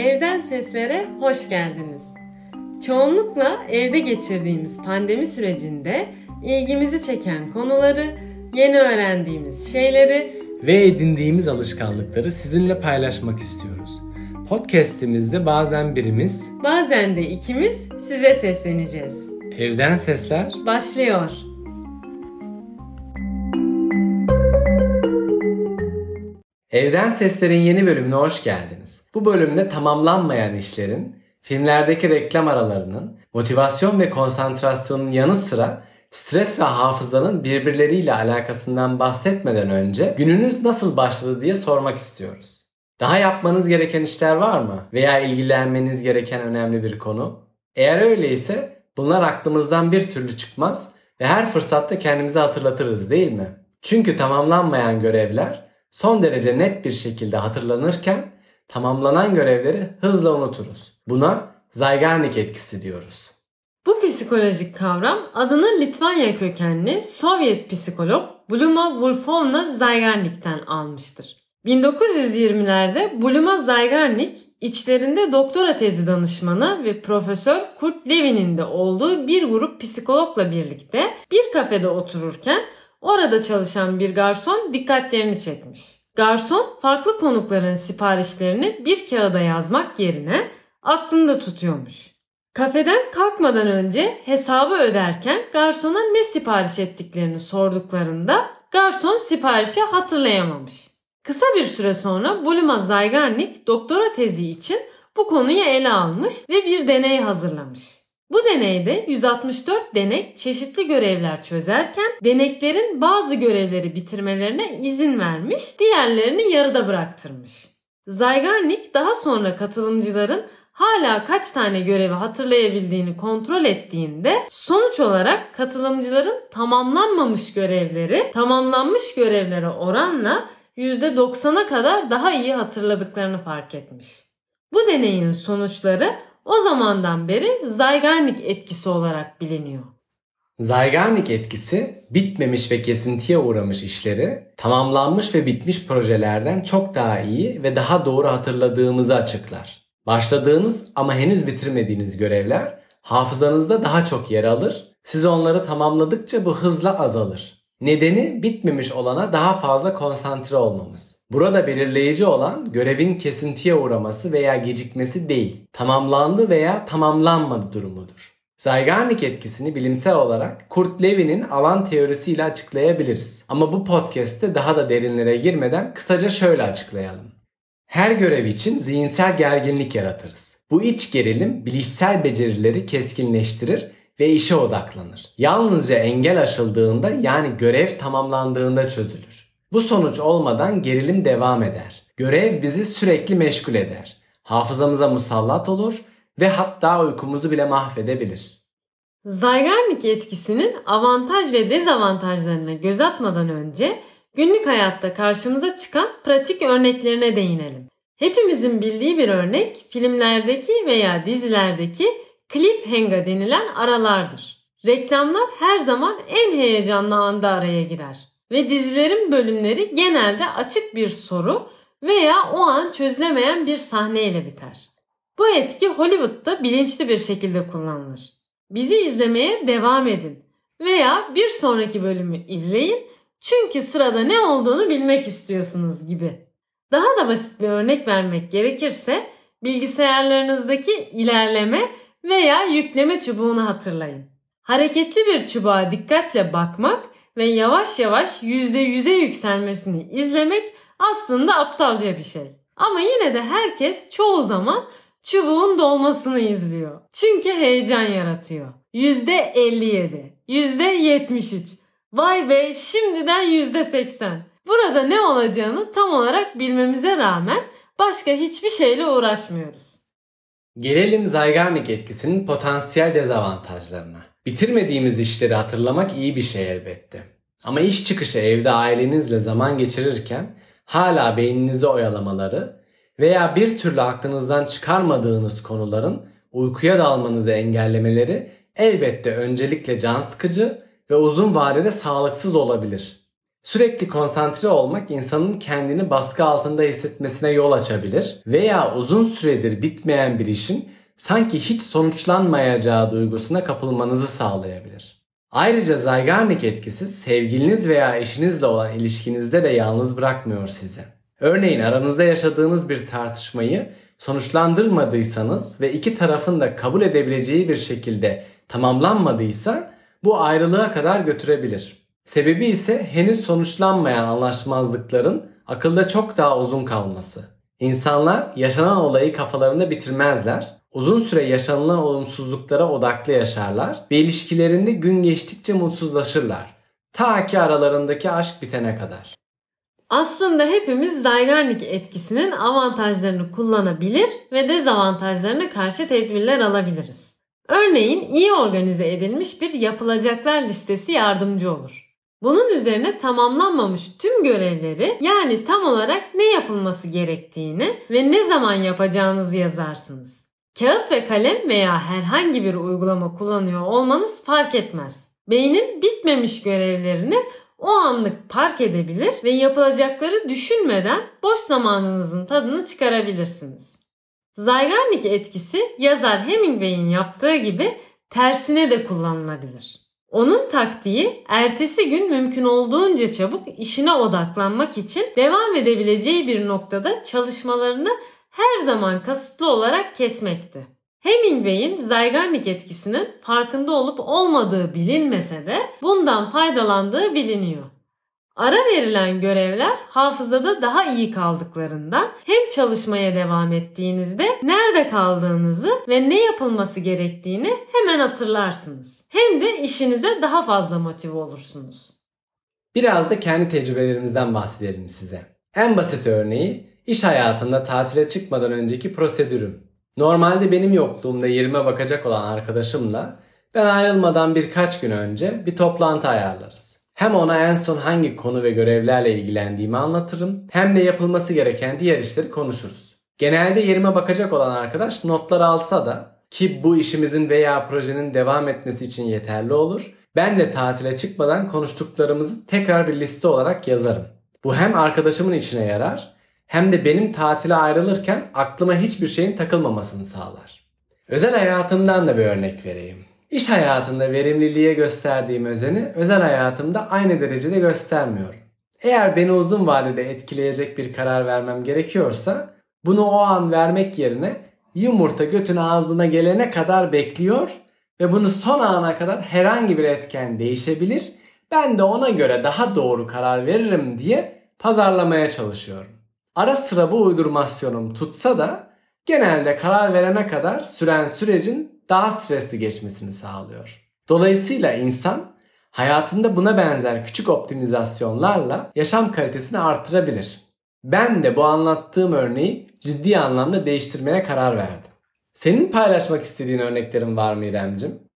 Evden Seslere hoş geldiniz. Çoğunlukla evde geçirdiğimiz pandemi sürecinde ilgimizi çeken konuları, yeni öğrendiğimiz şeyleri ve edindiğimiz alışkanlıkları sizinle paylaşmak istiyoruz. Podcast'imizde bazen birimiz, bazen de ikimiz size sesleneceğiz. Evden Sesler başlıyor. Evden Sesler'in yeni bölümüne hoş geldiniz. Bu bölümde tamamlanmayan işlerin, filmlerdeki reklam aralarının, motivasyon ve konsantrasyonun yanı sıra stres ve hafızanın birbirleriyle alakasından bahsetmeden önce gününüz nasıl başladı diye sormak istiyoruz. Daha yapmanız gereken işler var mı? Veya ilgilenmeniz gereken önemli bir konu? Eğer öyleyse bunlar aklımızdan bir türlü çıkmaz ve her fırsatta kendimize hatırlatırız değil mi? Çünkü tamamlanmayan görevler son derece net bir şekilde hatırlanırken tamamlanan görevleri hızla unuturuz. Buna Zygarnik etkisi diyoruz. Bu psikolojik kavram adını Litvanya kökenli Sovyet psikolog Bluma Wolfowna Zygarnik'ten almıştır. 1920'lerde Bluma Zygarnik içlerinde doktora tezi danışmanı ve Profesör Kurt Levin'in de olduğu bir grup psikologla birlikte bir kafede otururken orada çalışan bir garson dikkatlerini çekmiş. Garson farklı konukların siparişlerini bir kağıda yazmak yerine aklında tutuyormuş. Kafeden kalkmadan önce hesabı öderken garsona ne sipariş ettiklerini sorduklarında garson siparişi hatırlayamamış. Kısa bir süre sonra Bulima Zygarnik doktora tezi için bu konuyu ele almış ve bir deney hazırlamış. Bu deneyde 164 denek çeşitli görevler çözerken deneklerin bazı görevleri bitirmelerine izin vermiş, diğerlerini yarıda bıraktırmış. Zygarnik daha sonra katılımcıların hala kaç tane görevi hatırlayabildiğini kontrol ettiğinde sonuç olarak katılımcıların tamamlanmamış görevleri tamamlanmış görevlere oranla %90'a kadar daha iyi hatırladıklarını fark etmiş. Bu deneyin sonuçları o zamandan beri Zygarnik etkisi olarak biliniyor. Zygarnik etkisi bitmemiş ve kesintiye uğramış işleri tamamlanmış ve bitmiş projelerden çok daha iyi ve daha doğru hatırladığımızı açıklar. Başladığınız ama henüz bitirmediğiniz görevler hafızanızda daha çok yer alır. Siz onları tamamladıkça bu hızla azalır. Nedeni bitmemiş olana daha fazla konsantre olmamız. Burada belirleyici olan görevin kesintiye uğraması veya gecikmesi değil, tamamlandı veya tamamlanmadı durumudur. Zygarnik etkisini bilimsel olarak Kurt Levin'in alan teorisiyle açıklayabiliriz. Ama bu podcast'te daha da derinlere girmeden kısaca şöyle açıklayalım. Her görev için zihinsel gerginlik yaratırız. Bu iç gerilim bilişsel becerileri keskinleştirir ve işe odaklanır. Yalnızca engel aşıldığında yani görev tamamlandığında çözülür. Bu sonuç olmadan gerilim devam eder. Görev bizi sürekli meşgul eder. Hafızamıza musallat olur ve hatta uykumuzu bile mahvedebilir. Zygarnik etkisinin avantaj ve dezavantajlarına göz atmadan önce günlük hayatta karşımıza çıkan pratik örneklerine değinelim. Hepimizin bildiği bir örnek filmlerdeki veya dizilerdeki cliffhanger denilen aralardır. Reklamlar her zaman en heyecanlı anda araya girer ve dizilerin bölümleri genelde açık bir soru veya o an çözülemeyen bir sahneyle biter. Bu etki Hollywood'da bilinçli bir şekilde kullanılır. Bizi izlemeye devam edin veya bir sonraki bölümü izleyin çünkü sırada ne olduğunu bilmek istiyorsunuz gibi. Daha da basit bir örnek vermek gerekirse bilgisayarlarınızdaki ilerleme veya yükleme çubuğunu hatırlayın. Hareketli bir çubuğa dikkatle bakmak ve yavaş yavaş %100'e yükselmesini izlemek aslında aptalca bir şey. Ama yine de herkes çoğu zaman çubuğun dolmasını izliyor. Çünkü heyecan yaratıyor. %57, %73. Vay be şimdiden %80. Burada ne olacağını tam olarak bilmemize rağmen başka hiçbir şeyle uğraşmıyoruz. Gelelim Zygarnik etkisinin potansiyel dezavantajlarına. Bitirmediğimiz işleri hatırlamak iyi bir şey elbette. Ama iş çıkışı evde ailenizle zaman geçirirken hala beyninizi oyalamaları veya bir türlü aklınızdan çıkarmadığınız konuların uykuya dalmanızı engellemeleri elbette öncelikle can sıkıcı ve uzun vadede sağlıksız olabilir. Sürekli konsantre olmak insanın kendini baskı altında hissetmesine yol açabilir veya uzun süredir bitmeyen bir işin sanki hiç sonuçlanmayacağı duygusuna kapılmanızı sağlayabilir. Ayrıca Zygarnik etkisi sevgiliniz veya eşinizle olan ilişkinizde de yalnız bırakmıyor sizi. Örneğin aranızda yaşadığınız bir tartışmayı sonuçlandırmadıysanız ve iki tarafın da kabul edebileceği bir şekilde tamamlanmadıysa bu ayrılığa kadar götürebilir. Sebebi ise henüz sonuçlanmayan anlaşmazlıkların akılda çok daha uzun kalması. İnsanlar yaşanan olayı kafalarında bitirmezler. Uzun süre yaşanılan olumsuzluklara odaklı yaşarlar ve ilişkilerinde gün geçtikçe mutsuzlaşırlar. Ta ki aralarındaki aşk bitene kadar. Aslında hepimiz Zygarnik etkisinin avantajlarını kullanabilir ve dezavantajlarına karşı tedbirler alabiliriz. Örneğin iyi organize edilmiş bir yapılacaklar listesi yardımcı olur. Bunun üzerine tamamlanmamış tüm görevleri yani tam olarak ne yapılması gerektiğini ve ne zaman yapacağınızı yazarsınız. Kağıt ve kalem veya herhangi bir uygulama kullanıyor olmanız fark etmez. Beynin bitmemiş görevlerini o anlık park edebilir ve yapılacakları düşünmeden boş zamanınızın tadını çıkarabilirsiniz. Zygarnik etkisi yazar Hemingway'in yaptığı gibi tersine de kullanılabilir. Onun taktiği ertesi gün mümkün olduğunca çabuk işine odaklanmak için devam edebileceği bir noktada çalışmalarını her zaman kasıtlı olarak kesmekti. Hemingway'in Zygarnik etkisinin farkında olup olmadığı bilinmese de bundan faydalandığı biliniyor. Ara verilen görevler hafızada daha iyi kaldıklarından hem çalışmaya devam ettiğinizde nerede kaldığınızı ve ne yapılması gerektiğini hemen hatırlarsınız. Hem de işinize daha fazla motive olursunuz. Biraz da kendi tecrübelerimizden bahsedelim size. En basit örneği iş hayatında tatile çıkmadan önceki prosedürüm. Normalde benim yokluğumda yerime bakacak olan arkadaşımla ben ayrılmadan birkaç gün önce bir toplantı ayarlarız. Hem ona en son hangi konu ve görevlerle ilgilendiğimi anlatırım hem de yapılması gereken diğer işleri konuşuruz. Genelde yerime bakacak olan arkadaş notlar alsa da ki bu işimizin veya projenin devam etmesi için yeterli olur. Ben de tatile çıkmadan konuştuklarımızı tekrar bir liste olarak yazarım. Bu hem arkadaşımın içine yarar hem de benim tatile ayrılırken aklıma hiçbir şeyin takılmamasını sağlar. Özel hayatımdan da bir örnek vereyim. İş hayatında verimliliğe gösterdiğim özeni özel hayatımda aynı derecede göstermiyorum. Eğer beni uzun vadede etkileyecek bir karar vermem gerekiyorsa bunu o an vermek yerine yumurta götün ağzına gelene kadar bekliyor ve bunu son ana kadar herhangi bir etken değişebilir. Ben de ona göre daha doğru karar veririm diye pazarlamaya çalışıyorum. Ara sıra bu uydurmasyonum tutsa da genelde karar verene kadar süren sürecin daha stresli geçmesini sağlıyor. Dolayısıyla insan hayatında buna benzer küçük optimizasyonlarla yaşam kalitesini artırabilir. Ben de bu anlattığım örneği ciddi anlamda değiştirmeye karar verdim. Senin paylaşmak istediğin örneklerin var mı İremcim?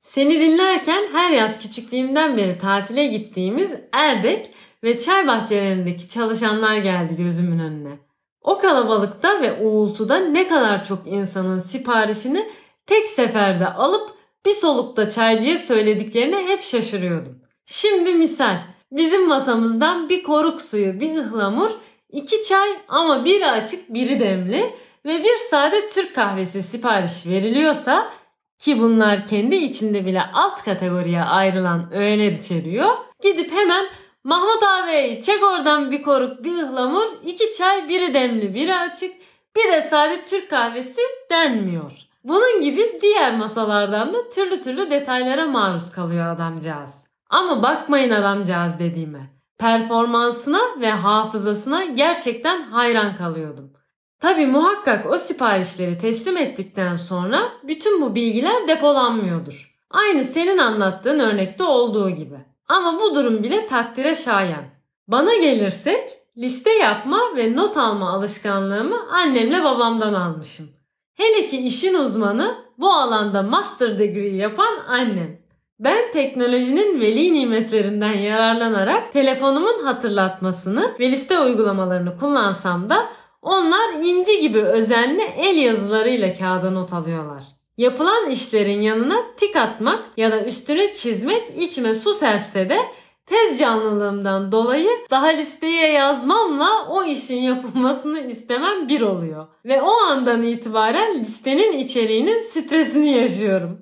Seni dinlerken her yaz küçüklüğümden beri tatile gittiğimiz Erdek ve çay bahçelerindeki çalışanlar geldi gözümün önüne. O kalabalıkta ve uğultuda ne kadar çok insanın siparişini tek seferde alıp bir solukta çaycıya söylediklerine hep şaşırıyordum. Şimdi misal bizim masamızdan bir koruk suyu, bir ıhlamur, iki çay ama biri açık biri demli ve bir sade Türk kahvesi sipariş veriliyorsa ki bunlar kendi içinde bile alt kategoriye ayrılan öğeler içeriyor. Gidip hemen Mahmut abi çek oradan bir koruk bir ıhlamur iki çay biri demli biri açık bir de sade Türk kahvesi denmiyor. Bunun gibi diğer masalardan da türlü türlü detaylara maruz kalıyor adamcağız. Ama bakmayın adamcağız dediğime. Performansına ve hafızasına gerçekten hayran kalıyordum. Tabi muhakkak o siparişleri teslim ettikten sonra bütün bu bilgiler depolanmıyordur. Aynı senin anlattığın örnekte olduğu gibi. Ama bu durum bile takdire şayan. Bana gelirsek liste yapma ve not alma alışkanlığımı annemle babamdan almışım. Hele ki işin uzmanı bu alanda master degree yapan annem. Ben teknolojinin veli nimetlerinden yararlanarak telefonumun hatırlatmasını ve liste uygulamalarını kullansam da onlar inci gibi özenli el yazılarıyla kağıda not alıyorlar. Yapılan işlerin yanına tik atmak ya da üstüne çizmek içime su serpse de tez canlılığımdan dolayı daha listeye yazmamla o işin yapılmasını istemem bir oluyor. Ve o andan itibaren listenin içeriğinin stresini yaşıyorum.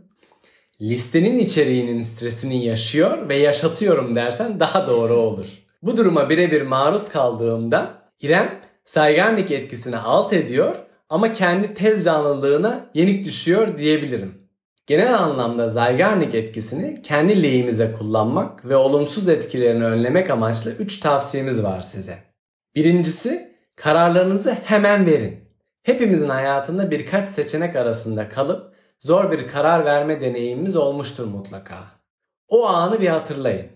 Listenin içeriğinin stresini yaşıyor ve yaşatıyorum dersen daha doğru olur. Bu duruma birebir maruz kaldığımda İrem Zeigarnik etkisini alt ediyor ama kendi tez canlılığına yenik düşüyor diyebilirim. Genel anlamda Zeigarnik etkisini kendi lehimize kullanmak ve olumsuz etkilerini önlemek amaçlı 3 tavsiyemiz var size. Birincisi kararlarınızı hemen verin. Hepimizin hayatında birkaç seçenek arasında kalıp zor bir karar verme deneyimimiz olmuştur mutlaka. O anı bir hatırlayın.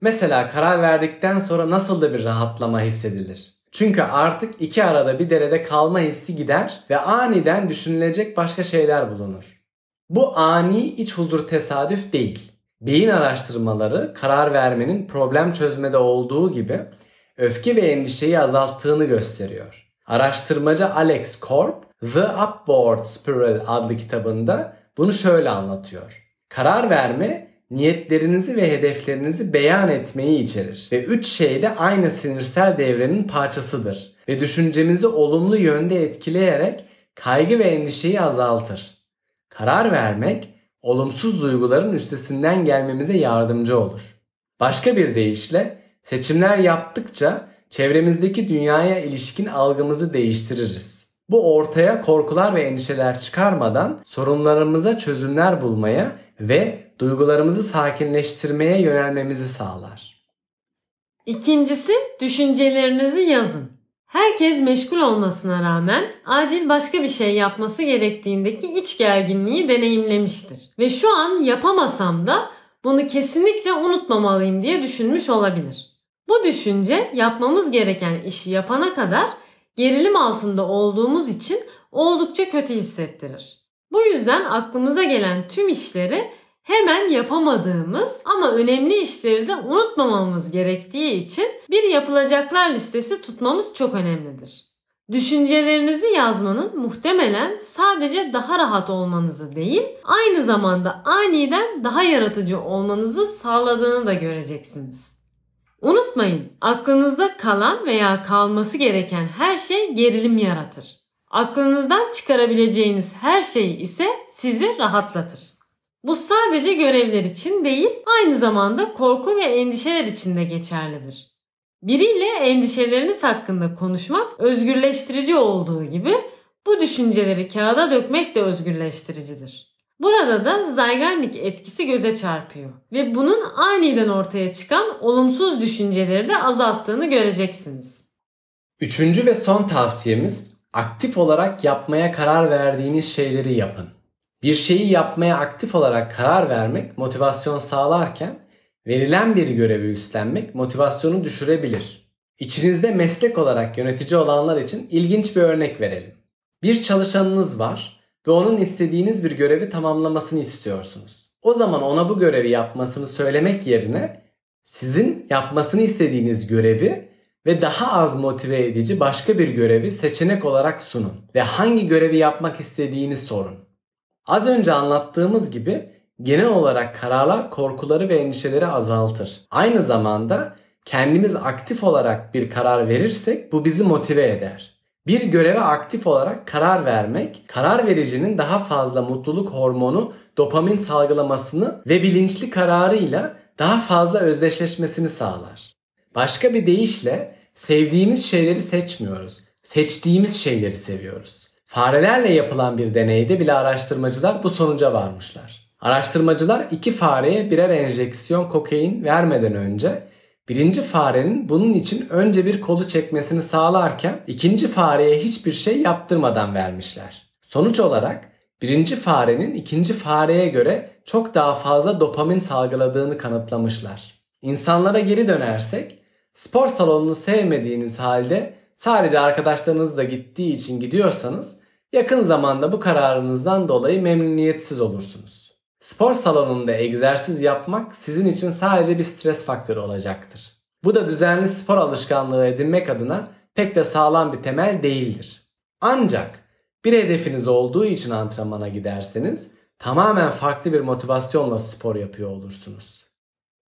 Mesela karar verdikten sonra nasıl da bir rahatlama hissedilir. Çünkü artık iki arada bir derede kalma hissi gider ve aniden düşünülecek başka şeyler bulunur. Bu ani iç huzur tesadüf değil. Beyin araştırmaları karar vermenin problem çözmede olduğu gibi öfke ve endişeyi azalttığını gösteriyor. Araştırmacı Alex Korp The Upward Spiral adlı kitabında bunu şöyle anlatıyor. Karar verme niyetlerinizi ve hedeflerinizi beyan etmeyi içerir ve üç şey de aynı sinirsel devrenin parçasıdır ve düşüncemizi olumlu yönde etkileyerek kaygı ve endişeyi azaltır. Karar vermek olumsuz duyguların üstesinden gelmemize yardımcı olur. Başka bir deyişle seçimler yaptıkça çevremizdeki dünyaya ilişkin algımızı değiştiririz. Bu ortaya korkular ve endişeler çıkarmadan sorunlarımıza çözümler bulmaya ve duygularımızı sakinleştirmeye yönelmemizi sağlar. İkincisi düşüncelerinizi yazın. Herkes meşgul olmasına rağmen acil başka bir şey yapması gerektiğindeki iç gerginliği deneyimlemiştir. Ve şu an yapamasam da bunu kesinlikle unutmamalıyım diye düşünmüş olabilir. Bu düşünce yapmamız gereken işi yapana kadar gerilim altında olduğumuz için oldukça kötü hissettirir. Bu yüzden aklımıza gelen tüm işleri hemen yapamadığımız ama önemli işleri de unutmamamız gerektiği için bir yapılacaklar listesi tutmamız çok önemlidir. Düşüncelerinizi yazmanın muhtemelen sadece daha rahat olmanızı değil, aynı zamanda aniden daha yaratıcı olmanızı sağladığını da göreceksiniz. Unutmayın, aklınızda kalan veya kalması gereken her şey gerilim yaratır. Aklınızdan çıkarabileceğiniz her şey ise sizi rahatlatır. Bu sadece görevler için değil, aynı zamanda korku ve endişeler için de geçerlidir. Biriyle endişeleriniz hakkında konuşmak özgürleştirici olduğu gibi bu düşünceleri kağıda dökmek de özgürleştiricidir. Burada da Zeigarnik etkisi göze çarpıyor ve bunun aniden ortaya çıkan olumsuz düşünceleri de azalttığını göreceksiniz. Üçüncü ve son tavsiyemiz aktif olarak yapmaya karar verdiğiniz şeyleri yapın. Bir şeyi yapmaya aktif olarak karar vermek motivasyon sağlarken verilen bir görevi üstlenmek motivasyonu düşürebilir. İçinizde meslek olarak yönetici olanlar için ilginç bir örnek verelim. Bir çalışanınız var ve onun istediğiniz bir görevi tamamlamasını istiyorsunuz. O zaman ona bu görevi yapmasını söylemek yerine sizin yapmasını istediğiniz görevi ve daha az motive edici başka bir görevi seçenek olarak sunun ve hangi görevi yapmak istediğini sorun. Az önce anlattığımız gibi genel olarak kararlar korkuları ve endişeleri azaltır. Aynı zamanda kendimiz aktif olarak bir karar verirsek bu bizi motive eder. Bir göreve aktif olarak karar vermek, karar vericinin daha fazla mutluluk hormonu dopamin salgılamasını ve bilinçli kararıyla daha fazla özdeşleşmesini sağlar. Başka bir deyişle sevdiğimiz şeyleri seçmiyoruz. Seçtiğimiz şeyleri seviyoruz. Farelerle yapılan bir deneyde bile araştırmacılar bu sonuca varmışlar. Araştırmacılar iki fareye birer enjeksiyon kokain vermeden önce birinci farenin bunun için önce bir kolu çekmesini sağlarken ikinci fareye hiçbir şey yaptırmadan vermişler. Sonuç olarak birinci farenin ikinci fareye göre çok daha fazla dopamin salgıladığını kanıtlamışlar. İnsanlara geri dönersek spor salonunu sevmediğiniz halde sadece arkadaşlarınız da gittiği için gidiyorsanız yakın zamanda bu kararınızdan dolayı memnuniyetsiz olursunuz. Spor salonunda egzersiz yapmak sizin için sadece bir stres faktörü olacaktır. Bu da düzenli spor alışkanlığı edinmek adına pek de sağlam bir temel değildir. Ancak bir hedefiniz olduğu için antrenmana giderseniz tamamen farklı bir motivasyonla spor yapıyor olursunuz.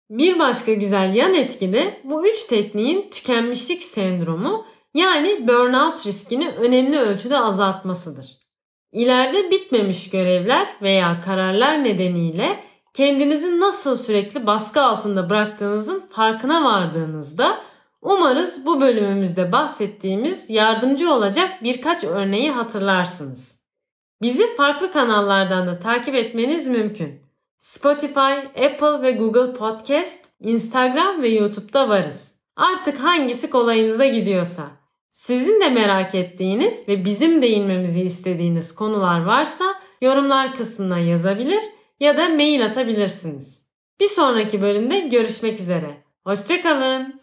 Bir başka güzel yan etki de bu üç tekniğin tükenmişlik sendromu yani burnout riskini önemli ölçüde azaltmasıdır. İleride bitmemiş görevler veya kararlar nedeniyle kendinizi nasıl sürekli baskı altında bıraktığınızın farkına vardığınızda umarız bu bölümümüzde bahsettiğimiz yardımcı olacak birkaç örneği hatırlarsınız. Bizi farklı kanallardan da takip etmeniz mümkün. Spotify, Apple ve Google Podcast, Instagram ve YouTube'da varız. Artık hangisi kolayınıza gidiyorsa. Sizin de merak ettiğiniz ve bizim değinmemizi istediğiniz konular varsa yorumlar kısmına yazabilir ya da mail atabilirsiniz. Bir sonraki bölümde görüşmek üzere. Hoşçakalın.